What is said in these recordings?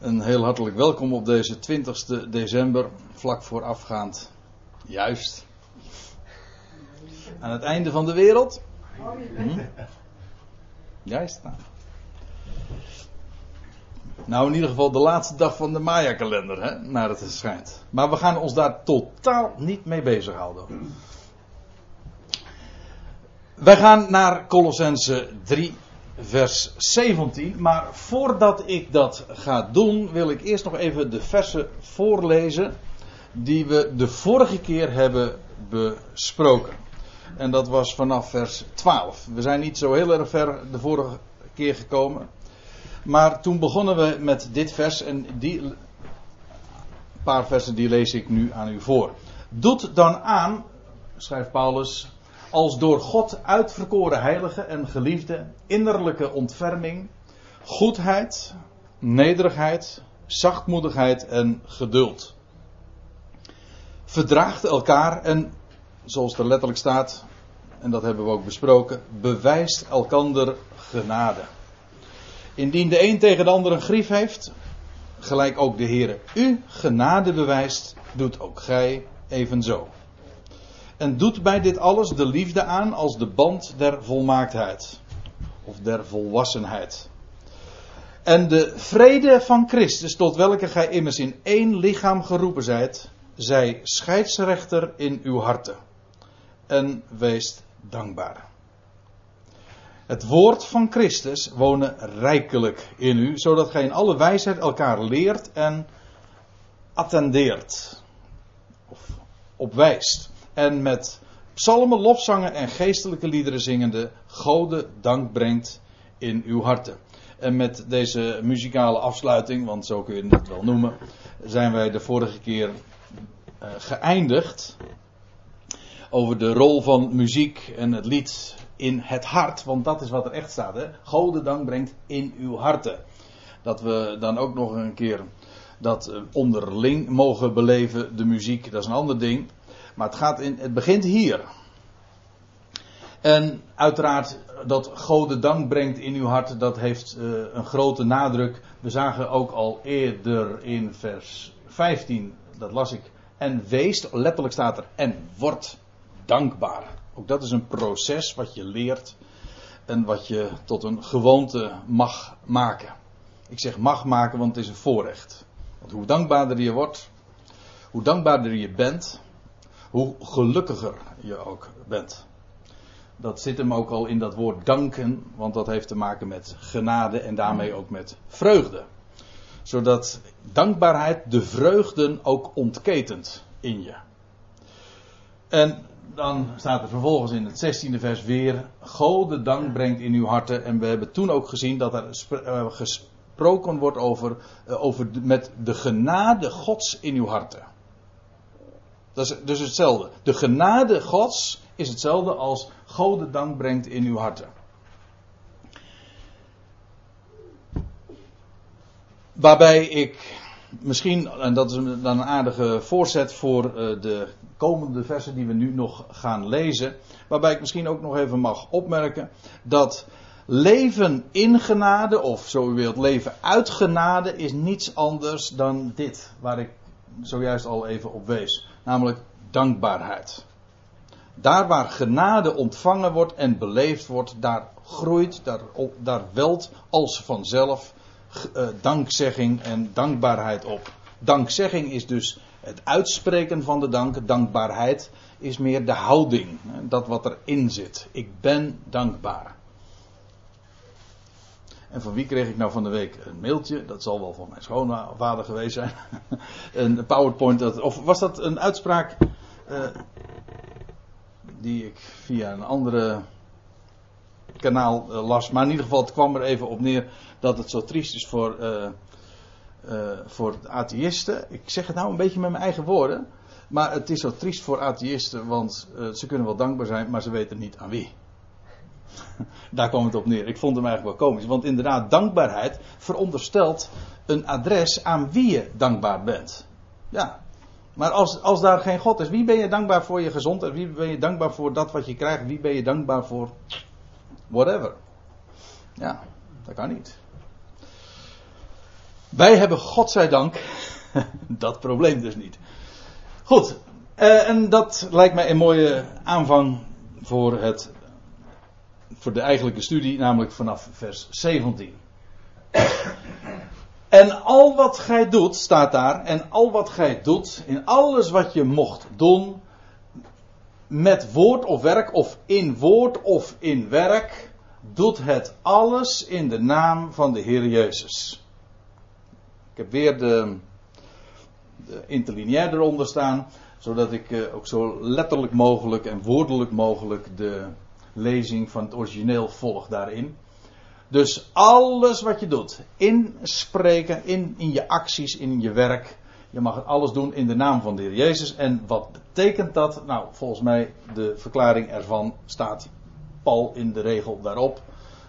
Een heel hartelijk welkom op deze 20 december, vlak voorafgaand. Juist. Aan het einde van de wereld. Hm? Juist. Nou. nou, in ieder geval de laatste dag van de Maya-kalender, hè, naar het schijnt. Maar we gaan ons daar totaal niet mee bezighouden. Wij gaan naar Colossense 3, vers 17. Maar voordat ik dat ga doen, wil ik eerst nog even de versen voorlezen die we de vorige keer hebben besproken. En dat was vanaf vers 12. We zijn niet zo heel erg ver de vorige keer gekomen. Maar toen begonnen we met dit vers en die paar versen die lees ik nu aan u voor. Doet dan aan, schrijft Paulus, als door God uitverkoren heilige en geliefde innerlijke ontferming, goedheid, nederigheid, zachtmoedigheid en geduld. Verdraagt elkaar en, zoals er letterlijk staat, en dat hebben we ook besproken, bewijst elkander genade. Indien de een tegen de ander een grief heeft, gelijk ook de Heer u genade bewijst, doet ook gij evenzo. En doet bij dit alles de liefde aan als de band der volmaaktheid. Of der volwassenheid. En de vrede van Christus, tot welke gij immers in één lichaam geroepen zijt, zij scheidsrechter in uw harten. En wees dankbaar. Het woord van Christus wonen rijkelijk in u, zodat gij in alle wijsheid elkaar leert en attendeert. Of opwijst en met psalmen, lofzangen en geestelijke liederen zingende Gode dank brengt in uw harten. En met deze muzikale afsluiting, want zo kun je het wel noemen, zijn wij de vorige keer uh, geëindigd over de rol van muziek en het lied in het hart, want dat is wat er echt staat. Hè? Gode dank brengt in uw harten. Dat we dan ook nog een keer dat eh, onderling mogen beleven, de muziek, dat is een ander ding. Maar het, gaat in, het begint hier. En uiteraard dat God de dank brengt in uw hart, dat heeft uh, een grote nadruk. We zagen ook al eerder in vers 15, dat las ik. En wees, letterlijk staat er, en wordt dankbaar. Ook dat is een proces wat je leert en wat je tot een gewoonte mag maken. Ik zeg mag maken, want het is een voorrecht. Want hoe dankbaarder je wordt, hoe dankbaarder je bent, hoe gelukkiger je ook bent. Dat zit hem ook al in dat woord danken, want dat heeft te maken met genade en daarmee ook met vreugde. Zodat dankbaarheid de vreugden ook ontketent in je. En dan staat er vervolgens in het 16e vers weer: God de dank brengt in uw harten. En we hebben toen ook gezien dat er eh, gesproken wordt over, eh, over met de genade Gods in uw harten. Dat is dus hetzelfde. De genade Gods is hetzelfde als God dank brengt in uw harten. Waarbij ik misschien, en dat is dan een aardige voorzet voor eh, de komende versen die we nu nog gaan lezen. Waarbij ik misschien ook nog even mag opmerken dat leven in genade, of zo u wilt, leven uit genade, is niets anders dan dit, waar ik zojuist al even op wees namelijk dankbaarheid. Daar waar genade ontvangen wordt en beleefd wordt, daar groeit, daar, daar welt als vanzelf uh, dankzegging en dankbaarheid op. Dankzegging is dus het uitspreken van de dank. Dankbaarheid is meer de houding, dat wat erin zit. Ik ben dankbaar. En van wie kreeg ik nou van de week een mailtje? Dat zal wel van mijn schoonvader geweest zijn. een PowerPoint. Dat, of was dat een uitspraak uh, die ik via een andere kanaal uh, las. Maar in ieder geval, het kwam er even op neer dat het zo triest is voor, uh, voor atheïsten. Ik zeg het nou een beetje met mijn eigen woorden. Maar het is zo triest voor atheïsten, want ze kunnen wel dankbaar zijn, maar ze weten niet aan wie. Daar kwam het op neer. Ik vond hem eigenlijk wel komisch. Want inderdaad, dankbaarheid veronderstelt een adres aan wie je dankbaar bent. Ja. Maar als, als daar geen God is, wie ben je dankbaar voor je gezondheid? Wie ben je dankbaar voor dat wat je krijgt? Wie ben je dankbaar voor whatever? Ja, dat kan niet. Wij hebben, godzijdank, dat probleem dus niet. Goed, uh, en dat lijkt mij een mooie aanvang voor, het, voor de eigenlijke studie, namelijk vanaf vers 17. En al wat gij doet, staat daar, en al wat gij doet, in alles wat je mocht doen, met woord of werk, of in woord of in werk, doet het alles in de naam van de Heer Jezus. Ik heb weer de, de interlineair eronder staan, zodat ik eh, ook zo letterlijk mogelijk en woordelijk mogelijk de lezing van het origineel volg daarin. Dus alles wat je doet, in spreken, in, in je acties, in je werk, je mag alles doen in de naam van de Heer Jezus. En wat betekent dat? Nou, volgens mij de verklaring ervan staat pal in de regel daarop.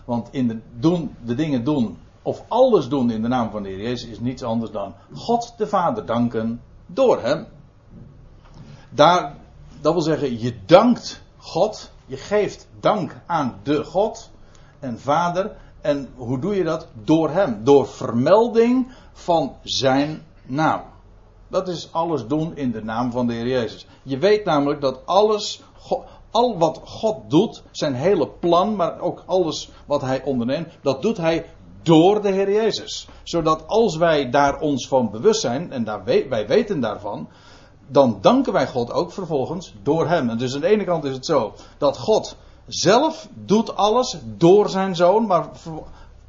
Want in de, doen, de dingen doen, of alles doen in de naam van de Heer Jezus, is niets anders dan God de Vader danken door Hem. Daar, dat wil zeggen, je dankt God, je geeft dank aan de God en Vader. En hoe doe je dat? Door Hem, door vermelding van Zijn naam. Dat is alles doen in de naam van de Heer Jezus. Je weet namelijk dat alles, al wat God doet, zijn hele plan, maar ook alles wat Hij onderneemt, dat doet Hij door de Heer Jezus. Zodat als wij daar ons van bewust zijn, en daar wij weten daarvan, dan danken wij God ook vervolgens door Hem. En dus aan de ene kant is het zo dat God zelf doet alles door zijn zoon, maar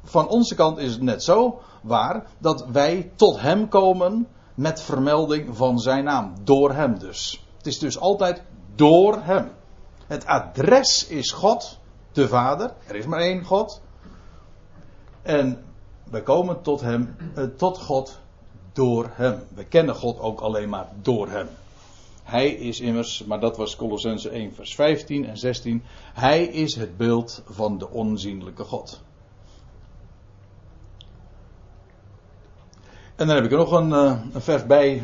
van onze kant is het net zo waar dat wij tot Hem komen met vermelding van zijn naam. Door hem dus. Het is dus altijd door hem. Het adres is God, de Vader. Er is maar één God. En wij komen tot hem, eh, tot God door hem. We kennen God ook alleen maar door hem. Hij is immers, maar dat was Colossense 1 vers 15 en 16. Hij is het beeld van de onzienlijke God. En dan heb ik er nog een, eh, een vers bij eh,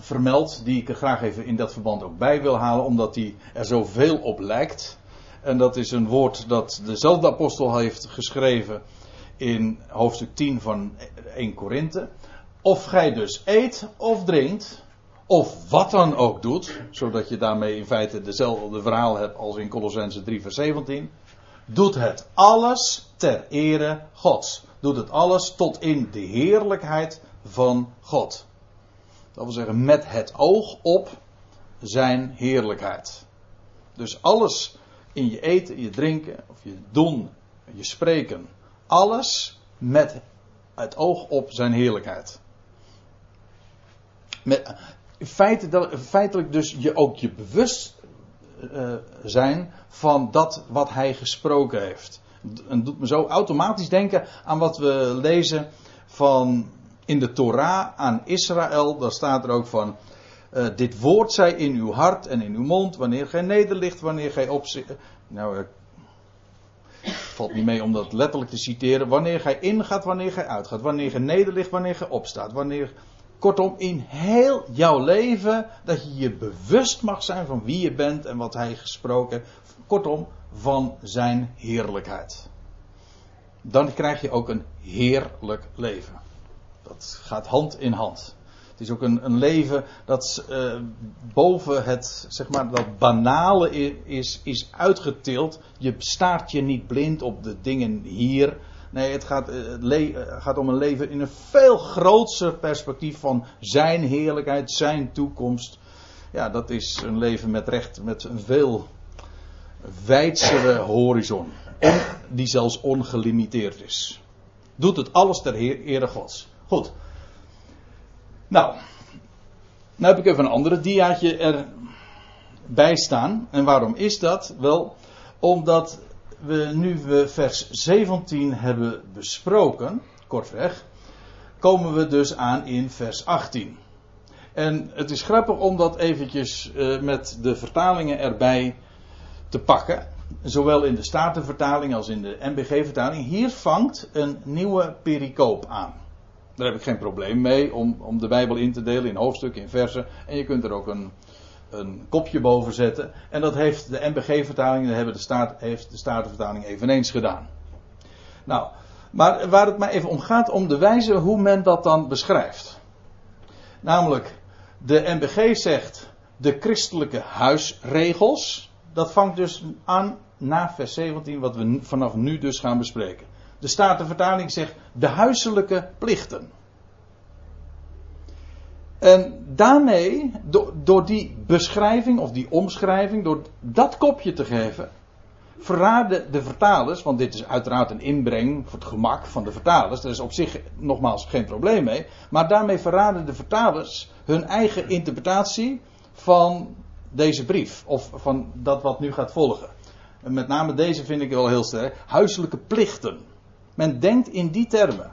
vermeld, die ik er graag even in dat verband ook bij wil halen, omdat die er zoveel op lijkt. En dat is een woord dat dezelfde apostel heeft geschreven in hoofdstuk 10 van 1 Korinthe. Of gij dus eet of drinkt, of wat dan ook doet, zodat je daarmee in feite dezelfde verhaal hebt als in Colossense 3 vers 17, doet het alles ter ere Gods doet het alles tot in de heerlijkheid van God. Dat wil zeggen, met het oog op zijn heerlijkheid. Dus alles in je eten, je drinken, of je doen, je spreken, alles met het oog op zijn heerlijkheid. Met, feitelijk dus je ook je bewust uh, zijn van dat wat hij gesproken heeft en doet me zo automatisch denken aan wat we lezen van in de Torah aan Israël. Daar staat er ook van. Uh, dit woord zij in uw hart en in uw mond, wanneer gij nederligt, wanneer gij opzit. Nou, valt niet mee om dat letterlijk te citeren. Wanneer gij ingaat, wanneer gij uitgaat. Wanneer gij nederligt, wanneer gij opstaat. Wanneer, kortom, in heel jouw leven, dat je je bewust mag zijn van wie je bent en wat hij gesproken. Kortom, van zijn heerlijkheid. Dan krijg je ook een heerlijk leven. Dat gaat hand in hand. Het is ook een, een leven dat uh, boven het, zeg maar, dat banale is, is uitgetild. Je staart je niet blind op de dingen hier. Nee, het gaat, eh, het eh, gaat om een leven in een veel grootser perspectief van zijn heerlijkheid, zijn toekomst. Ja, dat is een leven met recht, met een veel wijdzere horizon. die zelfs ongelimiteerd is. Doet het alles ter ere Gods. Goed. Nou. Nou heb ik even een andere diaatje erbij staan. En waarom is dat? Wel, omdat we nu we vers 17 hebben besproken, kortweg, komen we dus aan in vers 18. En het is grappig om dat eventjes uh, met de vertalingen erbij te pakken. Zowel in de Statenvertaling als in de NBG-vertaling. Hier vangt een nieuwe pericoop aan. Daar heb ik geen probleem mee om, om de Bijbel in te delen in hoofdstukken, in versen. En je kunt er ook een, een kopje boven zetten. En dat heeft de NBG-vertaling, hebben de Staat, heeft de Statenvertaling eveneens gedaan. Nou, Maar waar het mij even om gaat, om de wijze hoe men dat dan beschrijft. Namelijk, de NBG zegt de christelijke huisregels. Dat vangt dus aan na vers 17, wat we vanaf nu dus gaan bespreken. De Statenvertaling zegt de huiselijke plichten. En daarmee, door, die beschrijving of die omschrijving, door dat kopje te geven, verraden de vertalers, want dit is uiteraard een inbreng voor het gemak van de vertalers, daar is op zich nogmaals geen probleem mee, maar daarmee verraden de vertalers hun eigen interpretatie van deze brief, of van dat wat nu gaat volgen. En met name deze vind ik wel heel sterk, huiselijke plichten. Men denkt in die termen.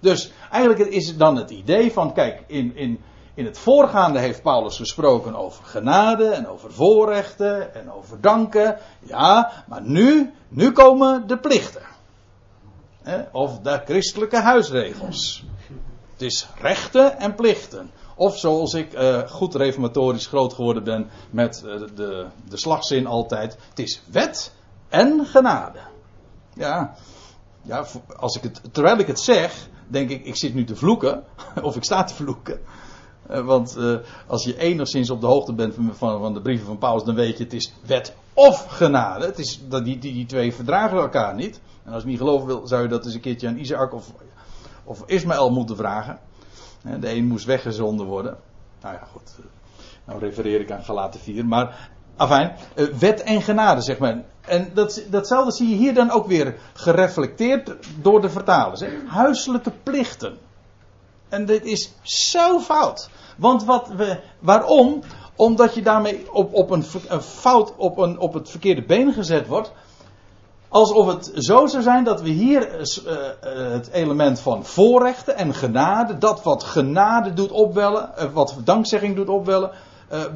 Dus eigenlijk is het dan het idee van, kijk, in, in, in het voorgaande heeft Paulus gesproken over genade en over voorrechten en over danken. Ja, maar nu, nu komen de plichten. Of de christelijke huisregels. Het is rechten en plichten. Of zoals ik uh, goed reformatorisch groot geworden ben met uh, de, de slagzin altijd. Het is wet en genade. Ja, ja als ik het, terwijl ik het zeg, denk ik, ik zit nu te vloeken. Of ik sta te vloeken. Uh, want als je enigszins op de hoogte bent van, van, de brieven van Paulus, dan weet je het is wet of genade. Het is, dat die, die, die twee verdragen elkaar niet. En als je niet geloven wil, zou je dat eens een keertje aan Isaac of, of Ismaël moeten vragen. De een moest weggezonden worden. Nou ja, goed. Nou refereer ik aan Galaten 4. Maar, afijn, eh, wet en genade, zeg maar. En dat, datzelfde zie je hier dan ook weer gereflecteerd door de vertalers. Hè? Huiselijke plichten. En dit is zo fout. Want wat we, waarom? Omdat je daarmee op, op een, fout, op, een, op het verkeerde been gezet wordt. Alsof het zo zou zijn dat we hier uh, het element van voorrechten en genade, dat wat genade doet opwellen, wat dankzegging doet opwellen,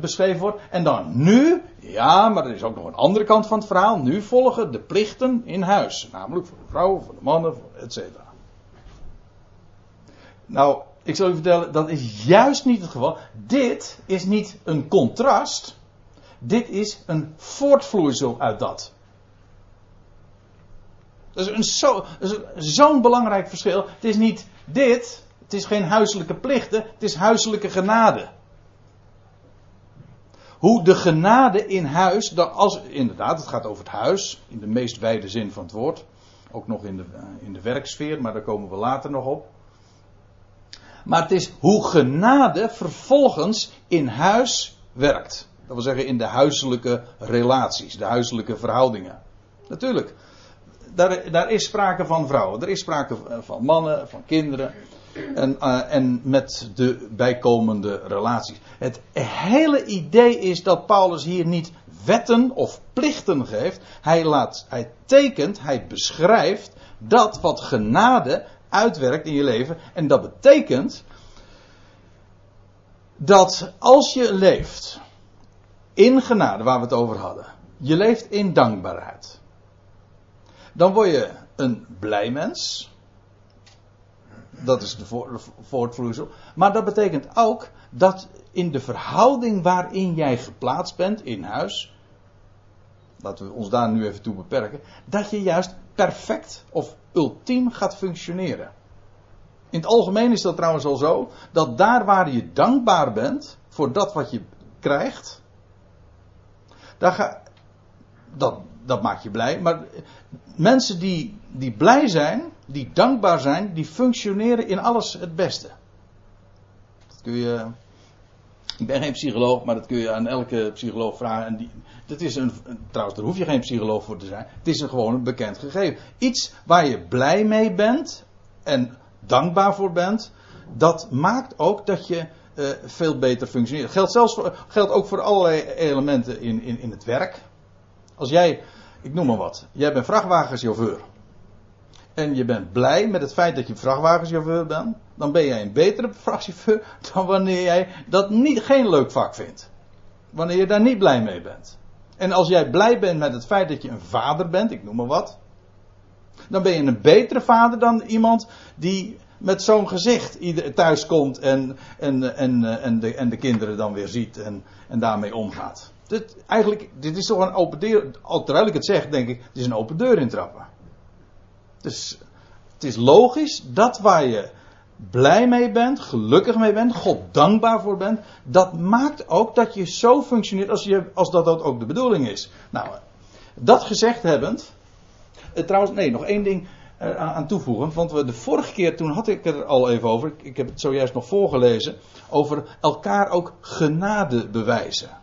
beschreven wordt. En dan nu, ja, maar er is ook nog een andere kant van het verhaal. Nu volgen de plichten in huis. Namelijk voor de vrouwen, voor de mannen, et cetera. Nou, ik zal u vertellen, dat is juist niet het geval. Dit is niet een contrast. Dit is een voortvloeisel uit dat. Dat is zo'n zo belangrijk verschil. Het is niet dit, het is geen huiselijke plichten, het is huiselijke genade. Hoe de genade in huis, dat als, inderdaad, het gaat over het huis, in de meest wijde zin van het woord. Ook nog in de, in de werksfeer, maar daar komen we later nog op. Maar het is hoe genade vervolgens in huis werkt. Dat wil zeggen in de huiselijke relaties, de huiselijke verhoudingen. Natuurlijk, daar, daar is sprake van vrouwen, er is sprake van mannen, van kinderen. En, uh, en met de bijkomende relaties. Het hele idee is dat Paulus hier niet wetten of plichten geeft. Hij, laat, hij tekent, hij beschrijft dat wat genade uitwerkt in je leven. En dat betekent dat als je leeft in genade, waar we het over hadden, je leeft in dankbaarheid dan word je een blij mens. Dat is de voortvloeisel. Maar dat betekent ook dat in de verhouding waarin jij geplaatst bent in huis. Laten we ons daar nu even toe beperken. Dat je juist perfect of ultiem gaat functioneren. In het algemeen is dat trouwens al zo. Dat daar waar je dankbaar bent voor dat wat je krijgt. Daar ga, dat, dat maakt je blij. Maar mensen die, die blij zijn, die dankbaar zijn, die functioneren in alles het beste. Dat kun je. Ik ben geen psycholoog, maar dat kun je aan elke psycholoog vragen. En die, dat is een, trouwens, daar hoef je geen psycholoog voor te zijn. Het is een, gewoon een bekend gegeven. Iets waar je blij mee bent en dankbaar voor bent, dat maakt ook dat je uh, veel beter functioneert. Geldt, zelfs geldt ook voor allerlei elementen in, in, in het werk. Als jij ik noem maar wat. Jij bent vrachtwagenchauffeur. En je bent blij met het feit dat je vrachtwagenchauffeur bent. Dan ben jij een betere vrachtchauffeur dan wanneer jij dat niet, geen leuk vak vindt. Wanneer je daar niet blij mee bent. En als jij blij bent met het feit dat je een vader bent, ik noem maar wat. Dan ben je een betere vader dan iemand die met zo'n gezicht thuis komt en, en, en, en, de, en de kinderen dan weer ziet en, en daarmee omgaat. Dit, eigenlijk, dit is toch een open deur. Terwijl ik het zeg, denk ik, het is een open deur intrappen. Dus het is logisch dat waar je blij mee bent, gelukkig mee bent, God dankbaar voor bent, dat maakt ook dat je zo functioneert als, je, als dat, dat ook de bedoeling is. Nou, dat gezegd hebbend, eh, trouwens, nee, nog één ding uh, aan toevoegen, want we de vorige keer, toen had ik er al even over, ik heb het zojuist nog voorgelezen, over elkaar ook genade bewijzen.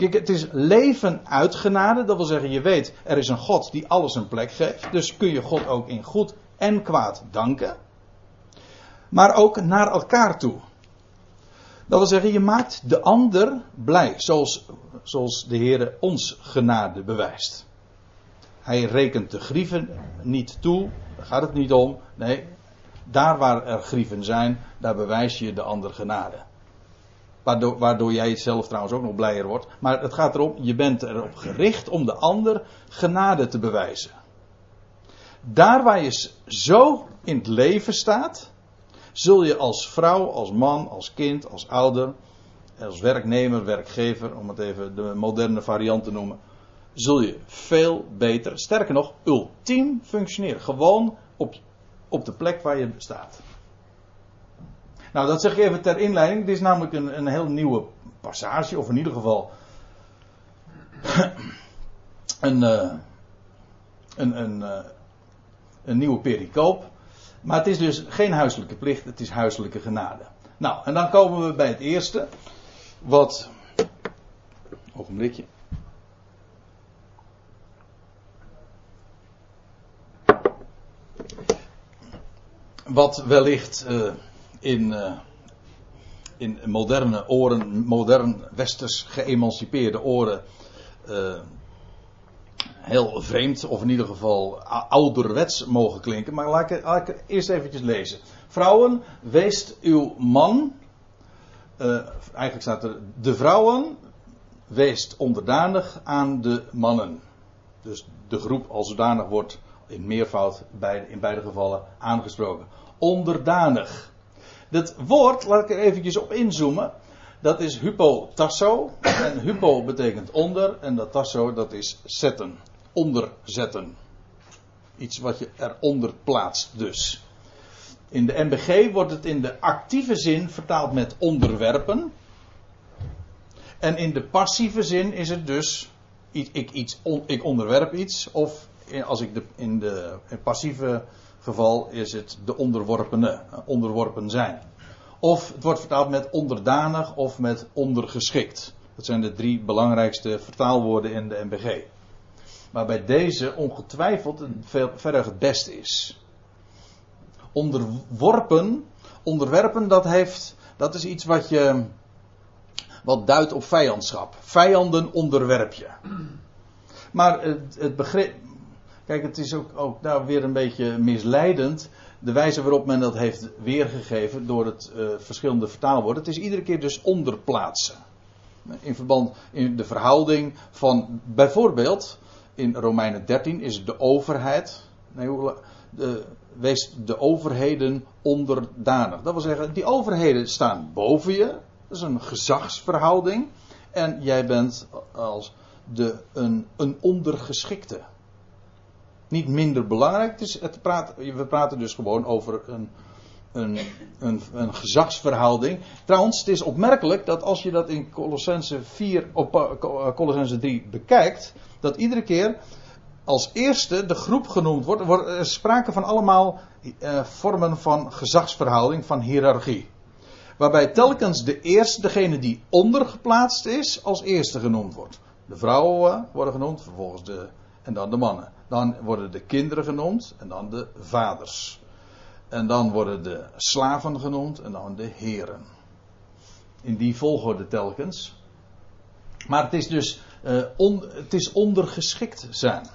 Kijk, het is leven uit genade. Dat wil zeggen, je weet, er is een God die alles een plek geeft. Dus kun je God ook in goed en kwaad danken. Maar ook naar elkaar toe. Dat wil zeggen, je maakt de ander blij. Zoals, zoals de Heer ons genade bewijst. Hij rekent de grieven niet toe. Daar gaat het niet om. Nee, daar waar er grieven zijn, daar bewijs je de ander genade. Waardoor, waardoor jij zelf trouwens ook nog blijer wordt. Maar het gaat erom, je bent erop gericht om de ander genade te bewijzen. Daar waar je zo in het leven staat, zul je als vrouw, als man, als kind, als ouder, als werknemer, werkgever, om het even de moderne variant te noemen, zul je veel beter, sterker nog, ultiem functioneren. Gewoon op, op de plek waar je staat. Nou, dat zeg ik even ter inleiding. Dit is namelijk een, een heel nieuwe passage, of in ieder geval een, uh, een, een, uh, een nieuwe pericoop. Maar het is dus geen huiselijke plicht, het is huiselijke genade. Nou, en dan komen we bij het eerste. Wat. Ogenblikje. Wat wellicht. Uh, in, uh, in moderne oren, modern westers geëmancipeerde oren, uh, heel vreemd, of in ieder geval ouderwets mogen klinken. Maar laat ik, ik eerst eventjes lezen. Vrouwen, weest uw man. Uh, eigenlijk staat er: de vrouwen, weest onderdanig aan de mannen. Dus de groep als zodanig wordt in meervoud bij, in beide gevallen aangesproken. Onderdanig. Dat woord, laat ik er eventjes op inzoomen. Dat is hypotasso. En hypo betekent onder. En dat tasso, dat is zetten. Onderzetten. Iets wat je eronder plaatst dus. In de MBG wordt het in de actieve zin vertaald met onderwerpen. En in de passieve zin is het dus. Ik, iets, ik onderwerp iets. Of als ik de, in de passieve geval is het de onderworpene, onderworpen zijn. Of het wordt vertaald met onderdanig of met ondergeschikt. Dat zijn de drie belangrijkste vertaalwoorden in de MBG. Maar bij deze ongetwijfeld veel, verder het beste is. Onderworpen, onderwerpen, dat heeft, dat is iets wat je, wat duidt op vijandschap. Vijanden onderwerp je. Maar het, het begrip, Kijk, het is ook, ook daar weer een beetje misleidend. De wijze waarop men dat heeft weergegeven door het uh, verschillende vertaalwoorden. Het is iedere keer dus onderplaatsen. In verband in de verhouding van bijvoorbeeld in Romeinen 13 is de overheid. Nee, de, wees de overheden onderdanig. Dat wil zeggen, die overheden staan boven je. Dat is een gezagsverhouding. En jij bent als de, een, een ondergeschikte niet minder belangrijk. Is, het we praten dus gewoon over een, een, een, een, gezagsverhouding. Trouwens, het is opmerkelijk dat als je dat in Colossense 4 of eh, Colossense 3 bekijkt, dat iedere keer als eerste de groep genoemd wordt. Er sprake van allemaal eh, vormen van gezagsverhouding, van hiërarchie. Waarbij telkens de eerste, degene die ondergeplaatst is, als eerste genoemd wordt. De vrouwen worden genoemd, vervolgens de, en dan de mannen. Dan worden de kinderen genoemd en dan de vaders. En dan worden de slaven genoemd en dan de heren. In die volgorde telkens. Maar het is dus uh, on, het is ondergeschikt zijn.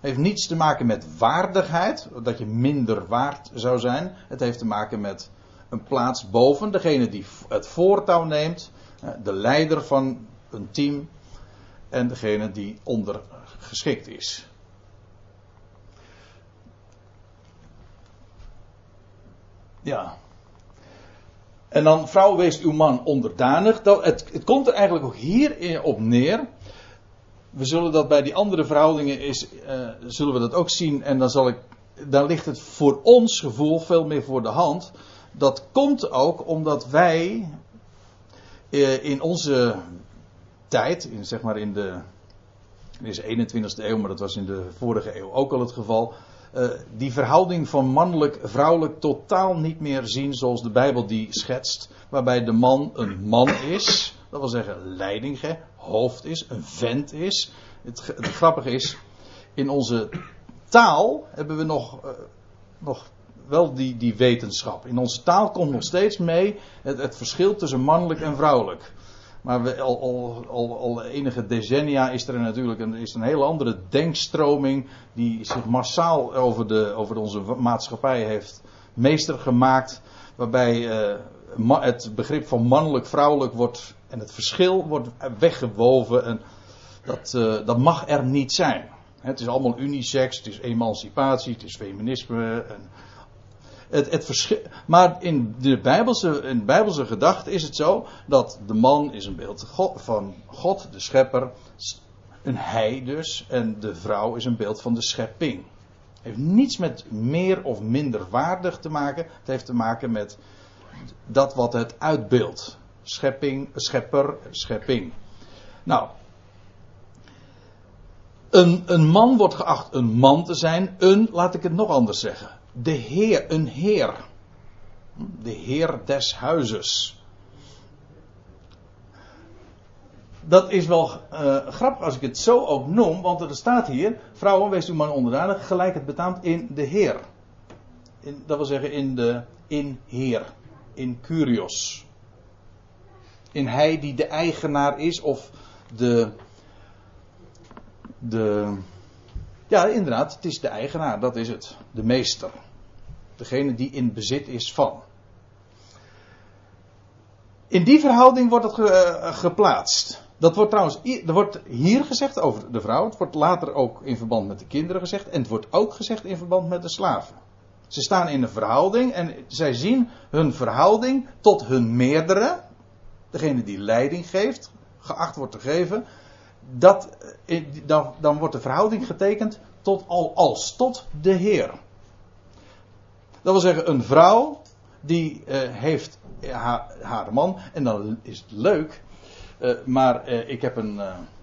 Heeft niets te maken met waardigheid, dat je minder waard zou zijn. Het heeft te maken met een plaats boven, degene die het voortouw neemt, eh, de leider van een team en degene die ondergeschikt is. Ja. En dan, vrouw, wees uw man onderdanig. Dat, het, het komt er eigenlijk ook hier op neer. We zullen dat bij die andere verhoudingen is, uh, zullen we dat ook zien. En dan zal ik dan ligt het voor ons gevoel veel meer voor de hand. Dat komt ook omdat wij eh, in onze tijd, in, zeg maar in de deze 21ste eeuw, maar dat was in de vorige eeuw ook al het geval, uh, die verhouding van mannelijk-vrouwelijk totaal niet meer zien zoals de Bijbel die schetst, waarbij de man een man is, dat wil zeggen leiding, hoofd is, een vent is. Het, grappige is, in onze taal hebben we nog, uh, nog wel die, die wetenschap. In onze taal komt nog steeds mee het verschil tussen mannelijk en vrouwelijk. Maar we, al, al, al, enige decennia is er natuurlijk een, is een hele andere denkstroming die zich massaal over, de, over onze maatschappij heeft meester gemaakt. Waarbij uh, het begrip van mannelijk-vrouwelijk wordt en het verschil wordt weggewoven. En dat, uh, dat mag er niet zijn. Het is allemaal unisex, het is emancipatie, het is feminisme. En het, het maar in de Bijbelse, in Bijbelse gedachte is het zo dat de man is een beeld van God, de schepper, een hij dus, en de vrouw is een beeld van de schepping. Het heeft niets met meer of minder waardig te maken. Het heeft te maken met dat wat het uitbeeldt. Schepping, schepper, schepping. Nou, een, een man wordt geacht een man te zijn. Een, laat ik het nog anders zeggen de Heer, een Heer. De Heer des huizes. Dat is wel uh, grappig als ik het zo ook noem, want er staat hier: Vrouwen, wees uw man onderdanig, gelijk het betaamt in de Heer. In, dat wil zeggen in de in Heer, in Curios. In Hij die de eigenaar is of de. de ja, inderdaad, het is de eigenaar, dat is het. De meester. Degene die in bezit is van. In die verhouding wordt het eh, geplaatst. Dat wordt trouwens, er wordt hier gezegd over de vrouw. Het wordt later ook in verband met de kinderen gezegd. En het wordt ook gezegd in verband met de slaven. Ze staan in een verhouding en zij zien hun verhouding tot hun meerdere. Degene die leiding geeft, geacht wordt te geven. Dat, eh, dan, dan wordt de verhouding getekend tot al als, tot de Heer. Dat wil zeggen, een vrouw die uh, heeft haar, man. En dan is het leuk. Uh, maar ik heb een,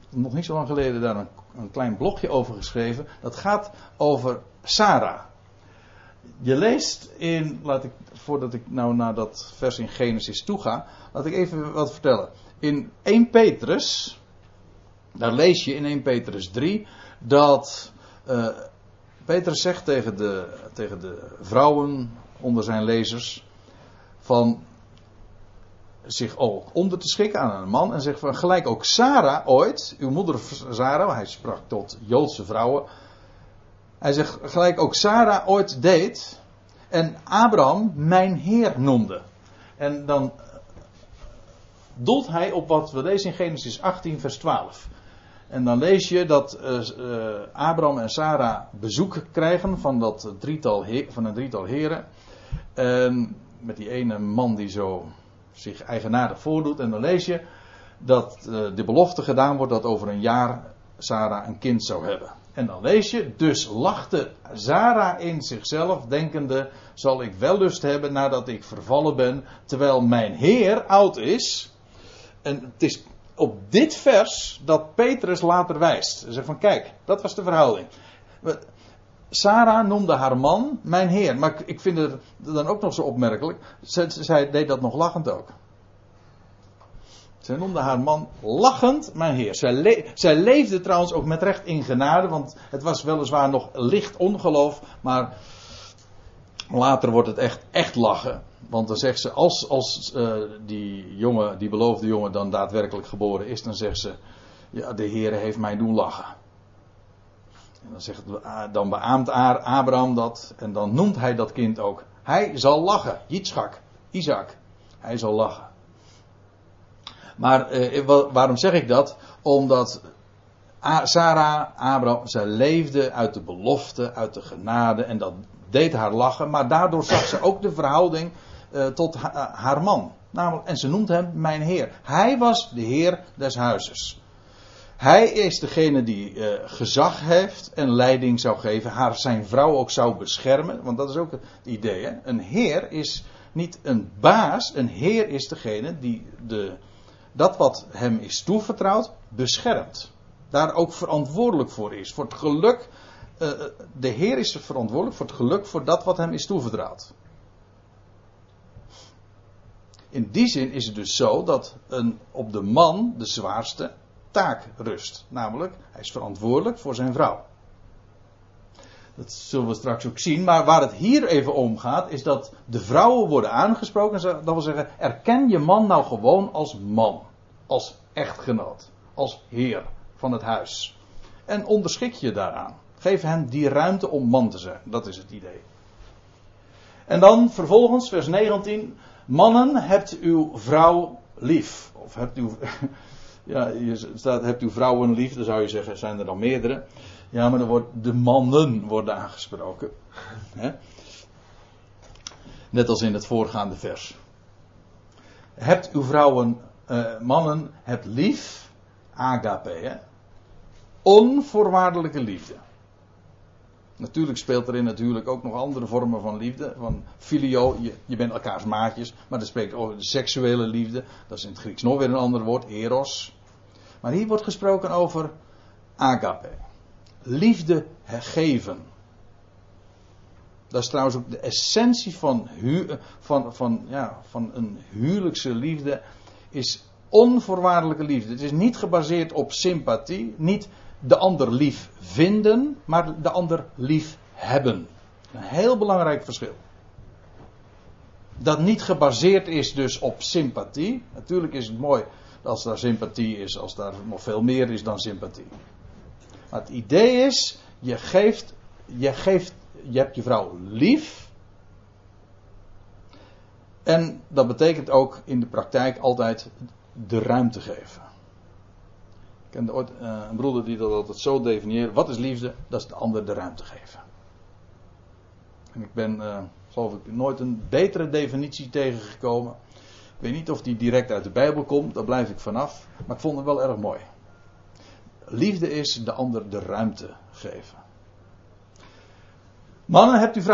nog niet zo lang geleden daar een, een, klein blogje over geschreven. Dat gaat over Sarah. Je leest in, laat ik, voordat ik nou naar dat vers in Genesis toe ga, laat ik even wat vertellen. In 1 Petrus, daar lees je in 1 Petrus 3 dat Petrus zegt tegen de, tegen de vrouwen onder zijn lezers van zich ook onder te schikken aan een man en zegt van gelijk ook Sarah ooit, uw moeder Sarah, hij sprak tot Joodse vrouwen, hij zegt gelijk ook Sarah ooit deed en Abraham mijn heer noemde. En dan doelt hij op wat we lezen in Genesis 18 vers 12. En dan lees je dat uh, Abraham en Sarah bezoek krijgen van, dat drietal van een drietal heren. En met die ene man die zo zich eigenaardig voordoet. En dan lees je dat uh, de belofte gedaan wordt dat over een jaar Sarah een kind zou hebben. En dan lees je, dus lachte Sarah in zichzelf, denkende, zal ik wel lust hebben nadat ik vervallen ben, terwijl mijn Heer oud is. En het is op dit vers dat Petrus later wijst. Hij zegt van kijk, dat was de verhouding. Sarah noemde haar man mijn heer. Maar ik vind het dan ook nog zo opmerkelijk. Zij, zij deed dat nog lachend ook. Zij noemde haar man lachend mijn heer. Zij, zij, leefde trouwens ook met recht in genade. Want het was weliswaar nog licht ongeloof. Maar later wordt het echt, echt lachen. Want dan zegt ze, als, als uh, die jongen, die beloofde jongen dan daadwerkelijk geboren is, dan zegt ze, ja, de Heer heeft mij doen lachen. En dan, zegt, dan beaamt Abraham dat en dan noemt hij dat kind ook. Hij zal lachen, Yitzchak, Isaac. Hij zal lachen. Maar eh, waarom zeg ik dat? Omdat Sarah, Abraham, zij leefde uit de belofte, uit de genade en dat deed haar lachen. Maar daardoor zag ze ook de verhouding uh, tot eh, haar man. Namelijk, en ze noemt hem mijn heer. Hij was de heer des huizes. Hij is degene die uh, gezag heeft en leiding zou geven, haar zijn vrouw ook zou beschermen, want dat is ook het idee. Hè? Een heer is niet een baas, een heer is degene die de, dat wat hem is toevertrouwd beschermt. Daar ook verantwoordelijk voor is. Voor het geluk, de heer is verantwoordelijk voor het geluk voor dat wat hem is toevertrouwd. In die zin is het dus zo dat een, op de man de zwaarste taak rust. Namelijk, hij is verantwoordelijk voor zijn vrouw. Dat zullen we straks ook zien. Maar waar het hier even om gaat, is dat de vrouwen worden aangesproken. Dat wil zeggen, erken je man nou gewoon als man. Als echtgenoot. Als heer van het huis. En onderschik je daaraan. Geef hem die ruimte om man te zijn. Dat is het idee. En dan vervolgens, vers 19. Mannen, hebt uw vrouw lief. Of hebt uw. Ja, je staat, hebt uw vrouwen lief, dan zou je zeggen, zijn er dan meerdere. Ja, maar dan wordt de mannen worden aangesproken. Net als in het voorgaande vers. Hebt uw vrouwen, uh, mannen, hebt lief, agape, hè? onvoorwaardelijke liefde. Natuurlijk speelt er in natuurlijk ook nog andere vormen van liefde. Van filio, je, je bent elkaars maatjes. Maar dat spreekt over de seksuele liefde. Dat is in het Grieks nog weer een ander woord, eros. Maar hier wordt gesproken over agape. Liefde geven. Dat is trouwens ook de essentie van, hu van, van, ja, van een huwelijkse liefde. Is onvoorwaardelijke liefde. Het is niet gebaseerd op sympathie. Niet de ander lief vinden, maar de ander lief hebben. Een heel belangrijk verschil. Dat niet gebaseerd is dus op sympathie. Natuurlijk is het mooi als daar sympathie is, als daar nog veel meer is dan sympathie. Maar het idee is, je geeft, je geeft, je hebt je vrouw lief. En dat betekent ook in de praktijk altijd de ruimte geven. Ooit uh, een broeder die dat altijd zo definieert. Wat is liefde? Dat is de ander de ruimte geven. En ik ben, uh, geloof ik, nooit een betere definitie tegengekomen. Ik weet niet of die direct uit de Bijbel komt, daar blijf ik vanaf. Maar ik vond het wel erg mooi. Liefde is de ander de ruimte geven. Mannen, hebt,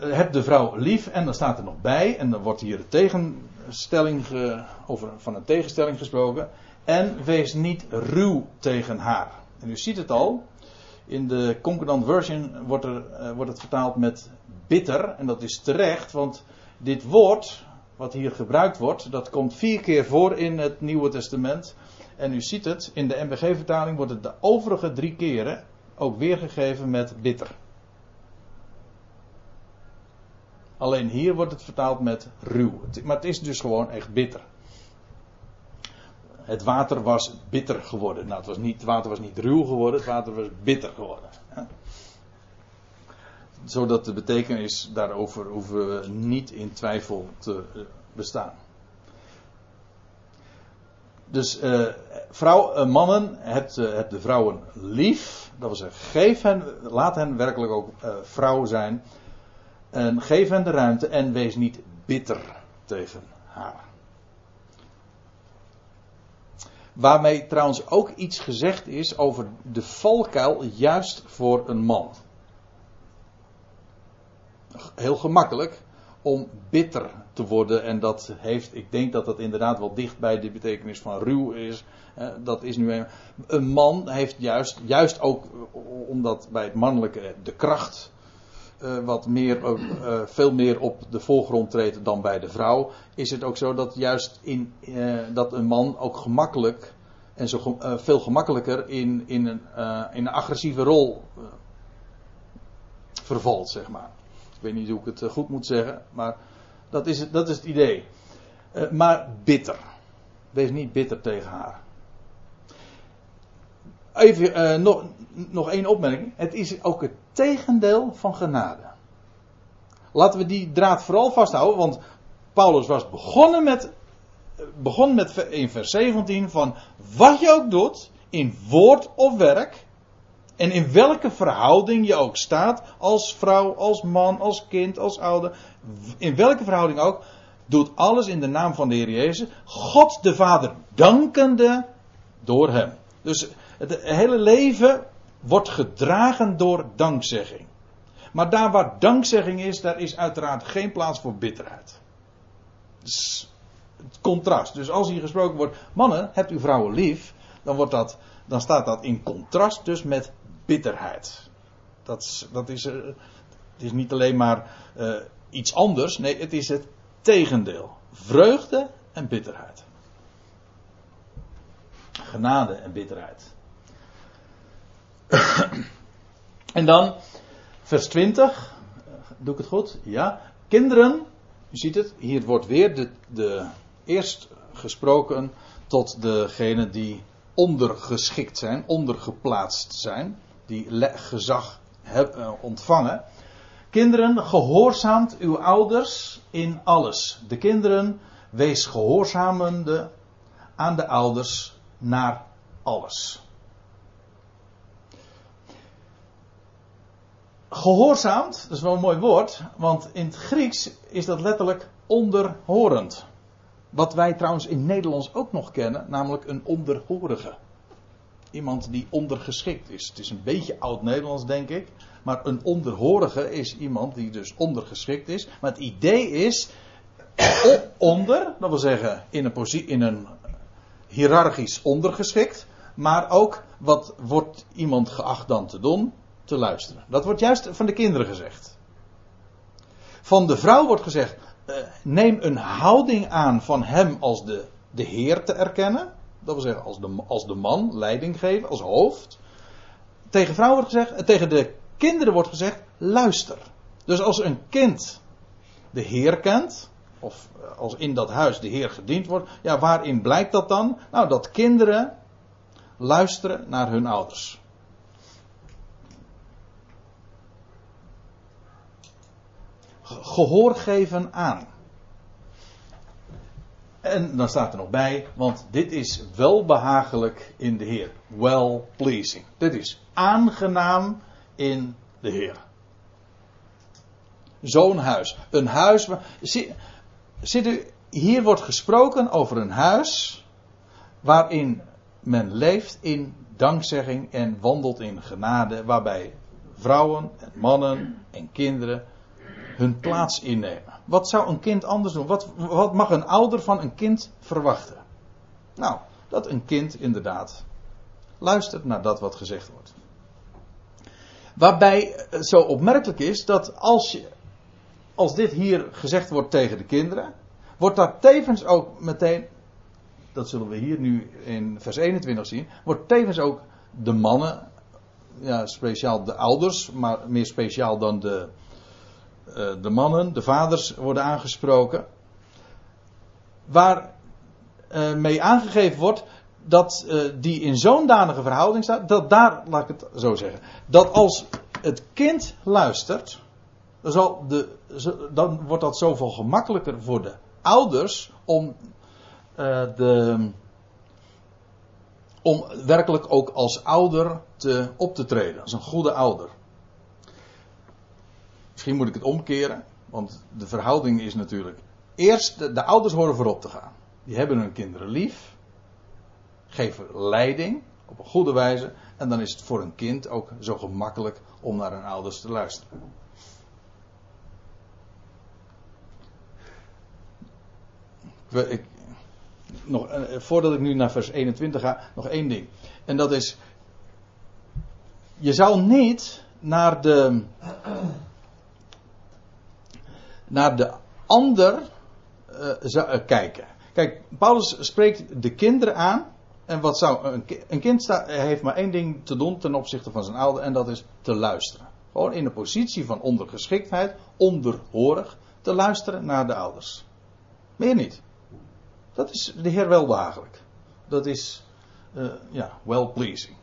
hebt de vrouw lief en dan staat er nog bij, en dan wordt hier de tegenstelling over van een tegenstelling gesproken. En wees niet ruw tegen haar. En u ziet het al, in de Concordant Version wordt, er, eh, wordt het vertaald met bitter, en dat is terecht, want dit woord, wat hier gebruikt wordt, dat komt vier keer voor in het Nieuwe Testament. En u ziet het, in de MBG-vertaling wordt het de overige drie keren ook weergegeven met bitter. Alleen hier wordt het vertaald met ruw. Maar het is dus gewoon echt bitter. Het water was bitter geworden. Nou, het, was niet, water was niet ruw geworden, het water was bitter geworden. Zodat de betekenis daarover hoeven we niet in twijfel te eh, bestaan. Dus uh, vrouw, uh, mannen, hebt, de vrouwen lief. Dat wil zeggen, geef hen, laat hen werkelijk ook vrouw zijn. En geef hen de ruimte en wees niet bitter tegen haar. Waarmee trouwens ook iets gezegd is over de valkuil juist voor een man. Heel gemakkelijk om bitter te worden. En dat heeft, ik denk dat dat inderdaad wel dicht bij de betekenis van ruw is. Dat is nu een, een man heeft juist, juist ook omdat bij het mannelijke de kracht uh, wat meer, uh, veel meer op de voorgrond treedt dan bij de vrouw, is het ook zo dat juist in, uh, dat een man ook gemakkelijk en zo veel gemakkelijker in, in, een, in een agressieve rol vervalt, zeg maar. Ik weet niet hoe ik het goed moet zeggen, maar dat is het, dat is het idee. maar bitter. Wees niet bitter tegen haar. Even nog, nog één opmerking. Het is ook het tegendeel van genade. Laten we die draad vooral vasthouden, want Paulus was begonnen met, begon met in vers 17 van wat je ook doet, in woord of werk, en in welke verhouding je ook staat, als vrouw, als man, als kind, als ouder, in welke verhouding ook, doet alles in de naam van de Heer Jezus, God de Vader dankende door hem. Dus Het hele leven wordt gedragen door dankzegging. Maar daar waar dankzegging is, daar is uiteraard geen plaats voor bitterheid. Dus het contrast. Dus als hier gesproken wordt, mannen, hebt uw vrouwen lief, dan, wordt dat, dan staat dat in contrast dus met bitterheid. Dat, dat is, uh, het is niet alleen maar uh, iets anders, nee, het is het tegendeel. Vreugde en bitterheid. Genade en bitterheid. en dan vers 20. Doe ik het goed? Ja. Kinderen, u ziet het, hier wordt weer de, de eerst gesproken tot degenen die ondergeschikt zijn, ondergeplaatst zijn, die gezag eh, ontvangen. Kinderen, gehoorzaamt uw ouders in alles. De kinderen, wees gehoorzamende aan de ouders naar alles. Gehoorzaamt, dat is wel een mooi woord, want in het Grieks is dat letterlijk onderhorend. Wat wij trouwens in Nederlands ook nog kennen, namelijk een onderhorige. Iemand die ondergeschikt is. Het is een beetje oud-Nederlands, denk ik. Maar een onderhorige is iemand die dus ondergeschikt is. Maar het idee is onder, dat wil zeggen in een, in een hiërarchisch ondergeschikt. Maar ook wat wordt iemand geacht dan te doen? Te luisteren. Dat wordt juist van de kinderen gezegd. Van de vrouw wordt gezegd: uh, neem een houding aan van hem als de, de Heer te erkennen. Dat wil zeggen als de, als de man, leiding geven, als hoofd. Tegen vrouw wordt gezegd, tegen de kinderen wordt gezegd: luister. Dus als een kind de Heer kent, of eh, als in dat huis de Heer gediend wordt, ja, waarin blijkt dat dan? Nou, dat kinderen luisteren naar hun ouders. Gehoor geven aan. En dan staat er nog bij, want dit is welbehagelijk in de Heer. Well pleasing. Dit is aangenaam in de Heer. Zo'n huis. Een huis. Ziet u, hier wordt gesproken over een huis waarin men leeft in dankzegging en wandelt in genade, waarbij vrouwen en mannen en kinderen hun plaats innemen. Wat zou een kind anders doen? Wat, wat mag een ouder van een kind verwachten? Nou, dat een kind inderdaad luistert naar dat wat gezegd wordt. Waarbij het zo opmerkelijk is dat als, je, als dit hier gezegd wordt tegen de kinderen, wordt dat tevens ook meteen, dat zullen we hier nu in vers 21 zien, wordt tevens ook de mannen, ja, speciaal de ouders, maar meer speciaal dan de, de mannen, de vaders worden aangesproken. Waar uh, mee aangegeven wordt dat uh, die in zo'n danige verhouding staat, dat daar, laat ik het zo zeggen, dat als het kind luistert, dan, zal de, dan wordt dat zoveel gemakkelijker voor de ouders om, de, om werkelijk ook als ouder te, op te treden, als een goede ouder. Misschien moet ik het omkeren, want de verhouding is natuurlijk. Eerst, de, de ouders horen voorop te gaan. Die hebben hun kinderen lief, geven leiding op een goede wijze, en dan is het voor een kind ook zo gemakkelijk om naar hun ouders te luisteren. Ik, nog, eh, voordat ik nu naar vers 21 ga, nog één ding. En dat is. Je zou niet naar de. Naar de ander uh, kijken. Kijk, Paulus spreekt de kinderen aan. En wat zou. Een, een kind sta, heeft maar één ding te doen ten opzichte van zijn ouder. En dat is te luisteren. Gewoon in een positie van ondergeschiktheid, onderhorig, te luisteren naar de ouders. Meer niet. Dat is de Heer wel behagelijk. Dat is, uh, ja, well pleasing.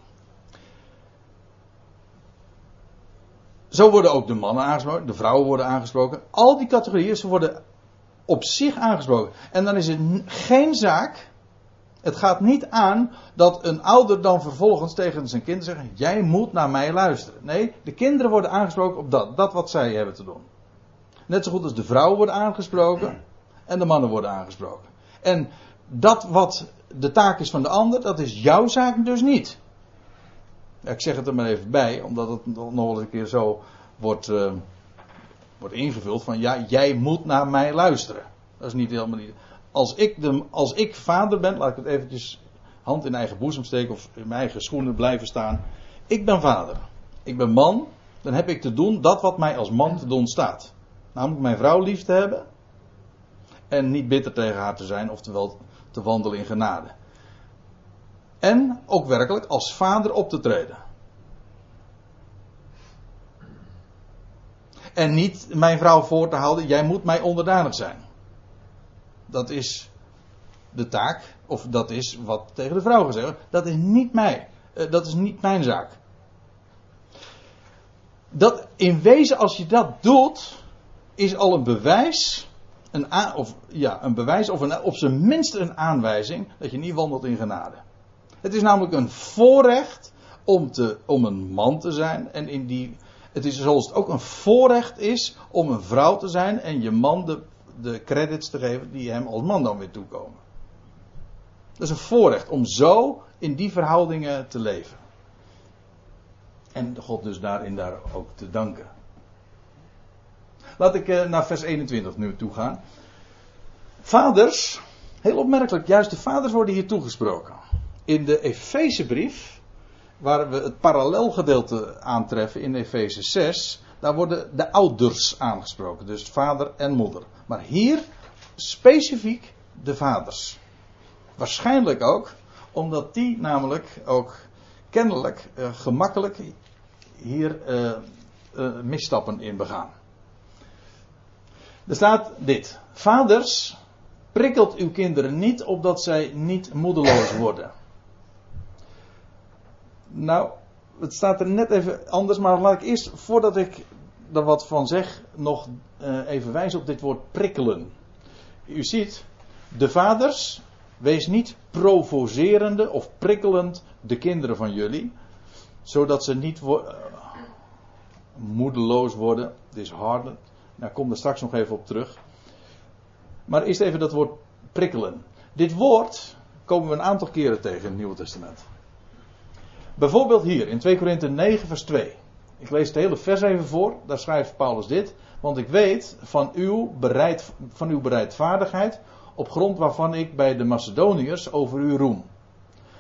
Zo worden ook de mannen aangesproken, de vrouwen worden aangesproken. Al die categorieën, ze worden op zich aangesproken. En dan is het geen zaak. Het gaat niet aan dat een ouder dan vervolgens tegen zijn kind zegt: Jij moet naar mij luisteren. Nee, de kinderen worden aangesproken op dat, dat wat zij hebben te doen. Net zo goed als de vrouwen worden aangesproken en de mannen worden aangesproken. En dat wat de taak is van de ander, dat is jouw zaak dus niet. Ik zeg het er maar even bij, omdat het nog een keer zo wordt, uh, wordt ingevuld van ja, jij moet naar mij luisteren. Dat is niet helemaal niet. Als ik, de, als ik vader ben, laat ik het eventjes hand in eigen boezem steken of in mijn eigen schoenen blijven staan. Ik ben vader. Ik ben man. Dan heb ik te doen dat wat mij als man te doen staat. Namelijk mijn vrouw lief te hebben. En niet bitter tegen haar te zijn, oftewel te wandelen in genade. En ook werkelijk als vader op te treden. En niet mijn vrouw voor te houden, jij moet mij onderdanig zijn. Dat is de taak, of dat is wat tegen de vrouw gezegd wordt. Dat is niet mij. Eh, dat is niet mijn zaak. Dat in wezen, als je dat doet, is al een bewijs, een, of, ja, een bewijs of een, op zijn minst een aanwijzing dat je niet wandelt in genade. Het is namelijk een voorrecht om, te, om een man te zijn. En in die, het is zoals het ook een voorrecht is om een vrouw te zijn en je man de, de credits te geven die hem als man dan weer toekomen. Dat is een voorrecht om zo in die verhoudingen te leven. En God dus daarin daar ook te danken. Laat ik eh, naar vers 21 nu toe gaan. Vaders, heel opmerkelijk, juist de vaders worden hier toegesproken. In de Efezebrief, waar we het parallelgedeelte aantreffen in Efeze 6, daar worden de ouders aangesproken, dus vader en moeder. Maar hier specifiek de vaders. Waarschijnlijk ook omdat die namelijk ook kennelijk uh, gemakkelijk hier uh, uh, misstappen in begaan. Er staat dit: Vaders, prikkelt uw kinderen niet opdat zij niet moedeloos worden. Nou, het staat er net even anders, maar laat ik eerst, voordat ik er wat van zeg, nog uh, even wijzen op dit woord prikkelen. U ziet, de vaders, wees niet provocerende of prikkelend de kinderen van jullie, zodat ze niet wo uh, moedeloos worden, disheartened. Daar kom er straks nog even op terug. Maar eerst even dat woord prikkelen. Dit woord komen we een aantal keren tegen in het Nieuwe Testament. Bijvoorbeeld hier in 2 Korinthe 9 vers 2. Ik lees het hele vers even voor. Daar schrijft Paulus dit. Want ik weet van uw, bereid, van uw bereidvaardigheid. Op grond waarvan ik bij de Macedoniërs over u roem.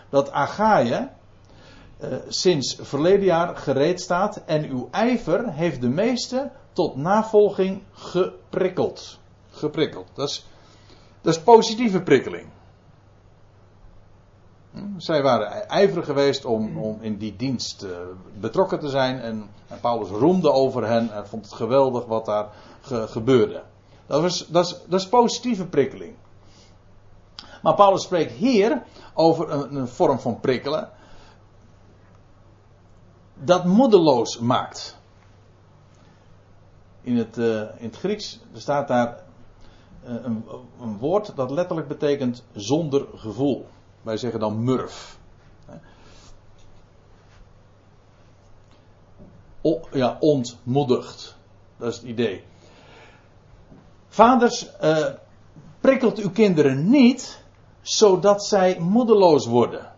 Dat Achaïe eh, sinds verleden jaar gereed staat. En uw ijver heeft de meeste tot navolging geprikkeld. Geprikkeld. Dat is, dat is positieve prikkeling. Zij waren ijverig geweest om, om in die dienst uh, betrokken te zijn. En, Paulus roemde over hen en vond het geweldig wat daar ge, gebeurde. Dat, was, dat, is, dat positieve prikkeling. Maar Paulus spreekt hier over een, vorm van prikkelen. Dat moedeloos maakt. In het, uh, in het Grieks staat daar uh, een, een woord dat letterlijk betekent zonder gevoel. Wij zeggen dan murf. O, ja, ontmoedigd. Dat is het idee. Vaders, uh, prikkelt uw kinderen niet, zodat zij moedeloos worden.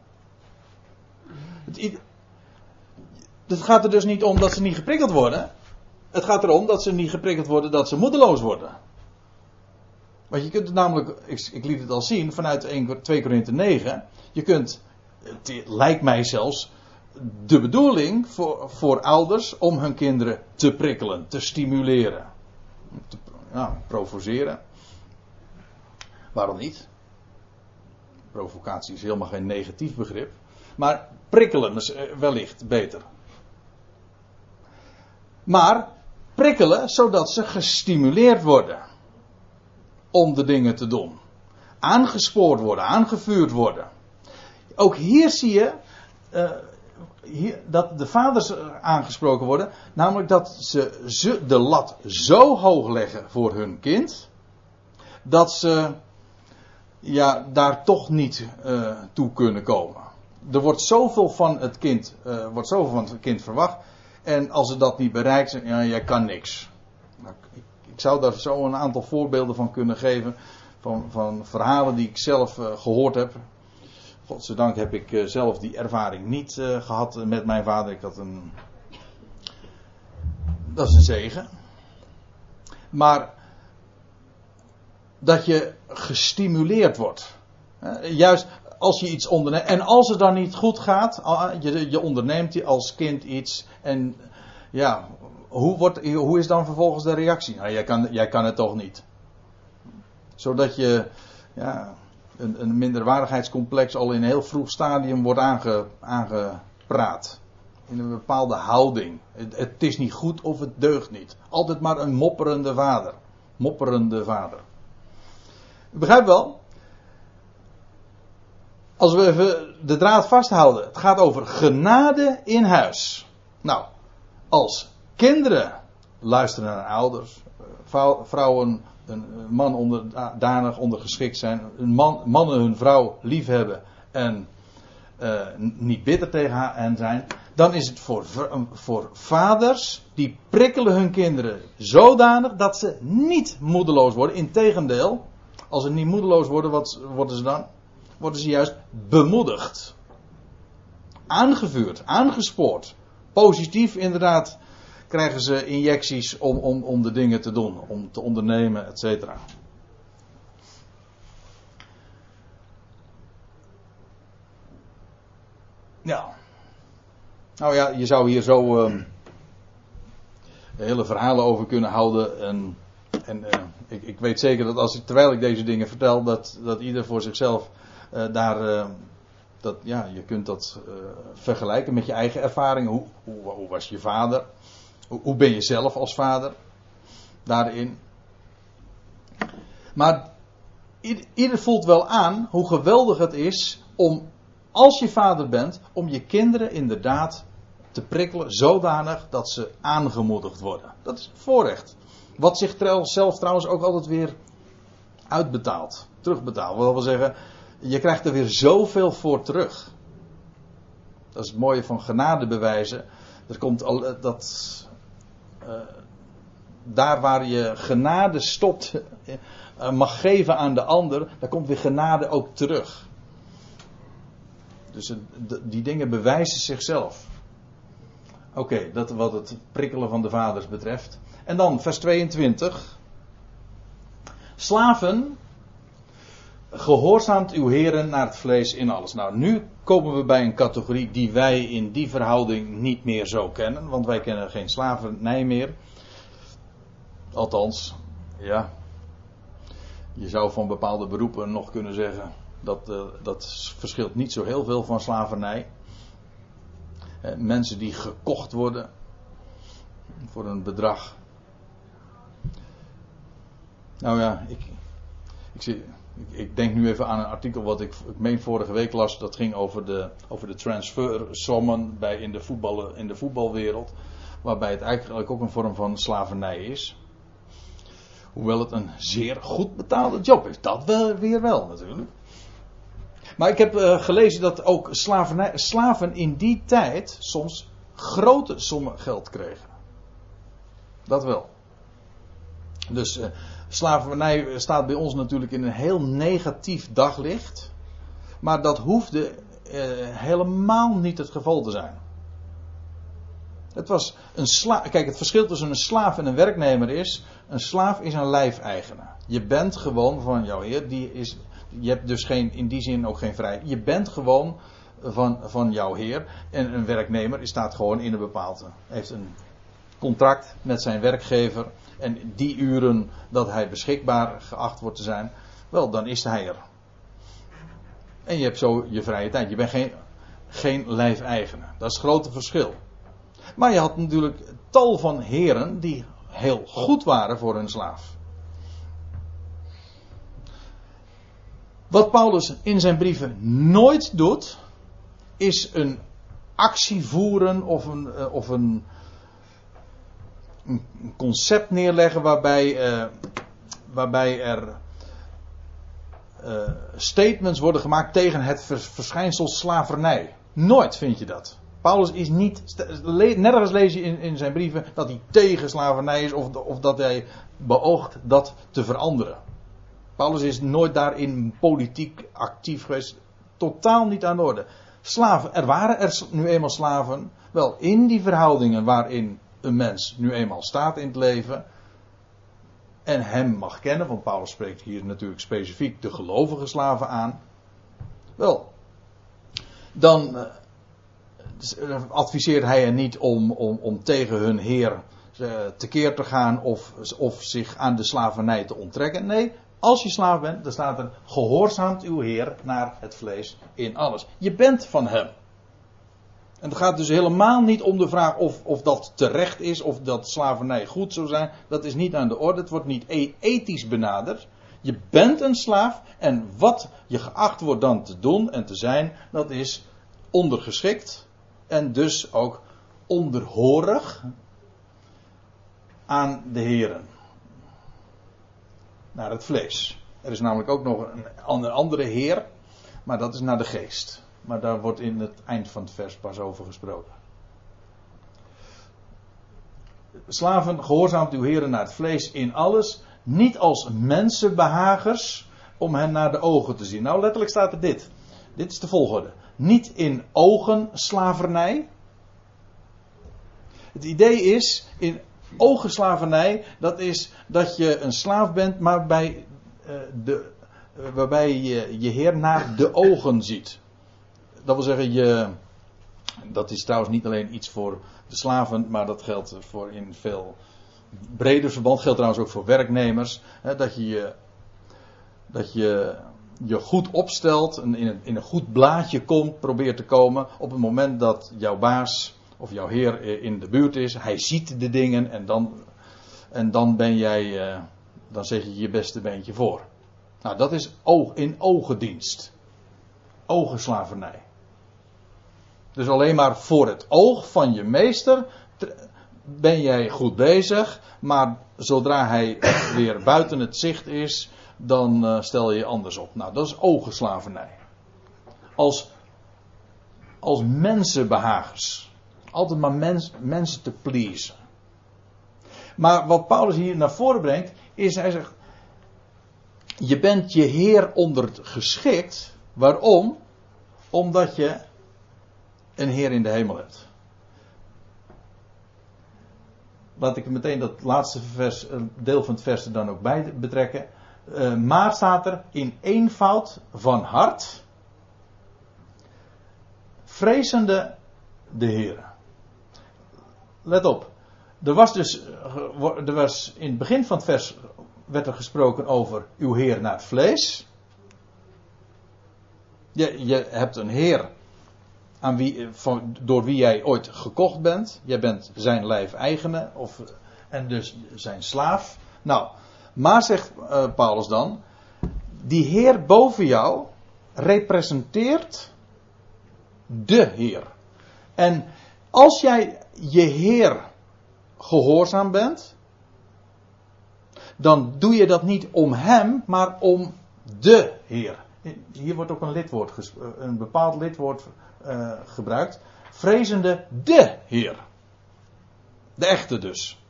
Het, het gaat er dus niet om dat ze niet geprikkeld worden. Het gaat erom dat ze niet geprikkeld worden, dat ze moedeloos worden. Want je kunt het namelijk, ik, ik liet het al zien vanuit 1, 2 Korinthe 9. Je kunt, het lijkt mij zelfs, de bedoeling voor, voor ouders om hun kinderen te prikkelen, te stimuleren. Te ja, provoceren. Waarom niet? Provocatie is helemaal geen negatief begrip. Maar prikkelen is eh, wellicht beter. Maar prikkelen zodat ze gestimuleerd worden om de dingen te doen. Aangespoord worden, aangevuurd worden. Ook hier zie je uh, hier, dat de vaders aangesproken worden, namelijk dat ze, ze de lat zo hoog leggen voor hun kind, dat ze ja, daar toch niet uh, toe kunnen komen. Er wordt zoveel van het kind, uh, wordt zoveel van het kind verwacht. En als ze dat niet bereikt, ja, jij kan niks. Ik zou daar zo een aantal voorbeelden van kunnen geven. Van, van verhalen die ik zelf uh, gehoord heb. Godzijdank heb ik eh, zelf die ervaring niet uh, gehad met mijn vader. Ik had een. Dat is een zegen. Maar dat je gestimuleerd wordt. Juist als je iets onderneemt. En als het dan niet goed gaat, je, je onderneemt als kind iets. En ja, hoe, wordt, hoe is dan vervolgens de reactie? Nou, jij kan, jij kan het toch niet. Zodat je ja, een, een minderwaardigheidscomplex al in een heel vroeg stadium wordt aange, aangepraat. In een bepaalde houding. Het, het is niet goed of het deugt niet. Altijd maar een mopperende vader. Mopperende vader. U begrijpt wel? Als we even de draad vasthouden. Het gaat over genade in huis. Nou, als kinderen luisteren naar ouders. Vrouwen een man onderdanig, ondergeschikt zijn. Een man, mannen hun vrouw liefhebben en uh, niet bitter tegen hen zijn. Dan is het voor, voor vaders, die prikkelen hun kinderen zodanig dat ze niet moedeloos worden. Integendeel, als ze niet moedeloos worden, wat worden ze dan? Worden ze juist bemoedigd. Aangevuurd, aangespoord. Positief inderdaad krijgen ze injecties om, om, om de dingen te doen, om te ondernemen, et cetera. Ja. Nou ja, je zou hier zo uh, hele verhalen over kunnen houden. En, en uh, ik, ik, weet zeker dat als ik, terwijl ik deze dingen vertel, dat, dat ieder voor zichzelf uh, daar. Ehm, dat, ja, je kunt dat eh, vergelijken met je eigen ervaringen. Hoe, hoe, hoe was je vader? Hoe ben je zelf als vader daarin? Maar ieder voelt wel aan hoe geweldig het is om, als je vader bent, om je kinderen inderdaad te prikkelen zodanig dat ze aangemoedigd worden. Dat is voorrecht. Wat zich zelf trouwens ook altijd weer uitbetaalt, terugbetaalt. Wat wil zeggen, je krijgt er weer zoveel voor terug. Dat is het mooie van genadebewijzen. Er komt al, dat, uh, daar waar je genade stopt, uh, mag geven aan de ander, daar komt weer genade ook terug. Dus die dingen bewijzen zichzelf. Oké, dat wat het prikkelen van de vaders betreft. En dan vers 22. Slaven, gehoorzaamt uw heren naar het vlees in alles. Nou, nu komen we bij een categorie die wij in die verhouding niet meer zo kennen, want wij kennen geen slavernij meer. Althans, ja. Je zou van bepaalde beroepen nog kunnen zeggen dat uh, dat verschilt niet zo heel veel van slavernij. Eh, mensen die gekocht worden voor een bedrag. Nou ja, ik, ik zie, ik, denk nu even aan een artikel wat ik, ik meen vorige week las. Dat ging over de, over de transfersommen bij in, de voetballen, in de voetbalwereld. Waarbij het eigenlijk ook een vorm van slavernij is. Hoewel het een zeer goed betaalde job is. Dat wel, weer wel natuurlijk. Maar ik heb uh, gelezen dat ook slaven in die tijd soms grote sommen geld kregen. Dat wel. Dus uh, Slavernij staat bij ons natuurlijk in een heel negatief daglicht. Maar dat hoefde eh, helemaal niet het geval te zijn. Het was een slaaf. Kijk, het verschil tussen een slaaf en een werknemer is. Een slaaf is een lijfeigenaar. Je bent gewoon van jouw heer. Die is, je hebt dus geen, in die zin ook geen vrijheid. Je bent gewoon van, van jouw heer. En een werknemer staat gewoon in een bepaalde. Heeft een contract met zijn werkgever. En die uren dat hij beschikbaar geacht wordt te zijn, wel, dan is hij er. En je hebt zo je vrije tijd. Je bent geen, geen lijfeigenaar. Dat is het grote verschil. Maar je had natuurlijk tal van heren die heel goed waren voor hun slaaf. Wat Paulus in zijn brieven nooit doet, is een actie voeren of een, eh, of een, een concept neerleggen waarbij, uh, waarbij er uh, statements worden gemaakt tegen het verschijnsel slavernij. Nooit vind je dat. Paulus is niet, nergens lees je in, in zijn brieven dat hij tegen slavernij is of, of dat hij beoogt dat te veranderen. Paulus is nooit daarin politiek actief geweest. totaal niet aan de orde. Slaven, er waren er nu eenmaal slaven. Wel, in die verhoudingen waarin een mens nu eenmaal staat in het leven. En hem mag kennen, want Paulus spreekt hier natuurlijk specifiek de gelovige slaven aan. Wel, dan uh, adviseert hij hen niet om, om, om tegen hun heer uh, tekeer te gaan of, of zich aan de slavernij te onttrekken. Nee, als je slaaf bent, dan staat er gehoorzaamt uw heer naar het vlees in alles. Je bent van hem. En het gaat dus helemaal niet om de vraag of, of dat terecht is, of dat slavernij goed zou zijn. Dat is niet aan de orde. Het wordt niet e- ethisch benaderd. Je bent een slaaf en wat je geacht wordt dan te doen en te zijn, dat is ondergeschikt en dus ook onderhorig aan de heren. Naar het vlees. Er is namelijk ook nog een andere heer, maar dat is naar de geest. Maar daar wordt in het eind van het vers pas over gesproken. Slaven, gehoorzaamt uw heren naar het vlees in alles, niet als mensenbehagers om hen naar de ogen te zien. Nou, letterlijk staat er dit. Dit is de volgorde. Niet in ogen slavernij. Het idee is, in ogenslavernij, dat is dat je een slaaf bent, maar bij uh, de, uh, waarbij je je heer naar de ogen ziet. Dat wil zeggen, je, dat is trouwens niet alleen iets voor de slaven, maar dat geldt voor in veel breder verband, geldt trouwens ook voor werknemers. Hè, dat je je, dat je je goed opstelt, en in een, in een goed blaadje komt, probeert te komen op het moment dat jouw baas of jouw heer in de buurt is. Hij ziet de dingen en dan, en dan ben jij, uh, dan zeg je je beste beentje voor. Nou, dat is oog, in ogendienst. Ogenslavernij. Dus alleen maar voor het oog van je meester ben jij goed bezig, maar zodra hij weer buiten het zicht is, dan uh, stel je anders op. Nou, dat is ogenslavernij. Als, als mensenbehagers. Altijd maar mens, mensen te pleasen. Maar wat Paulus hier naar voren brengt, is hij zegt: Je bent je Heer ondergeschikt. Waarom? Omdat je een Heer in de hemel hebt. Laat ik meteen dat laatste vers, deel van het vers er dan ook bij betrekken. Uh, maar staat er in eenvoud van hart. Vrezende de Heer. Let op. Er was dus, er was in het begin van het vers werd er gesproken over uw Heer naar het vlees. Je, je hebt een Heer wie, van, door wie jij ooit gekocht bent. Jij bent zijn lijf-eigene of, en dus zijn slaaf. Nou, maar zegt uh, Paulus dan, die Heer boven jou representeert de Heer. En als jij je Heer gehoorzaam bent, dan doe je dat niet om Hem, maar om de Heer. Hier wordt ook een lidwoord, eh, een bepaald lidwoord uh, gebruikt. Vrezende de Heer. De echte dus.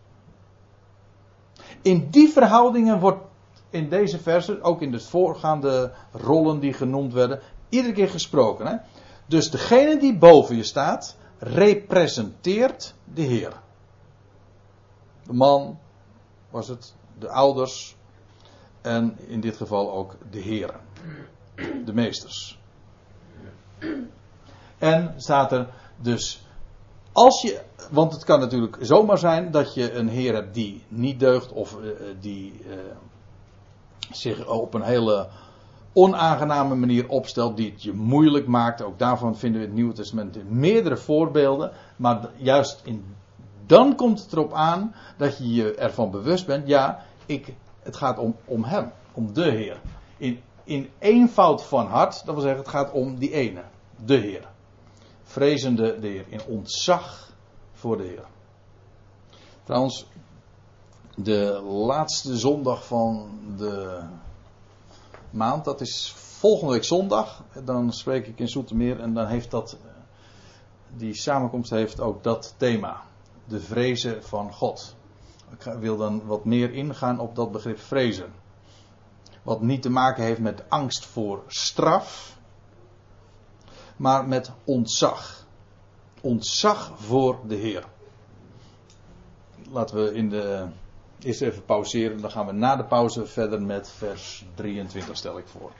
In die verhoudingen wordt in deze versen, ook in de voorgaande rollen die genoemd werden, iedere keer gesproken. Hè? Dus degene die boven je staat, representeert de Heer. De man was het, de ouders en in dit geval ook de heren, de meesters. En staat er dus, als je, want het kan natuurlijk zomaar zijn dat je een heer hebt die niet deugt of uh, die uh, zich op een hele onaangename manier opstelt, die het je moeilijk maakt. Ook daarvan vinden we in het Nieuwe Testament meerdere voorbeelden. Maar juist in, dan komt het erop aan dat je je ervan bewust bent, ja, ik, het gaat om, om Hem, om de Heer. In, in eenvoud van hart, dat wil zeggen, het gaat om die ene, de Heer vrezende de Heer, in ontzag voor de Heer. Trouwens, de laatste zondag van de maand, dat is volgende week zondag. Dan spreek ik in Zoetermeer en dan heeft dat, die samenkomst heeft ook dat thema. De vrezen van God. Ik wil dan wat meer ingaan op dat begrip vrezen. Wat niet te maken heeft met angst voor straf, maar met ontzag. Ontzag voor de Heer. Laten we in de, eerst even pauzeren, dan gaan we na de pauze verder met vers 23, stel ik voor.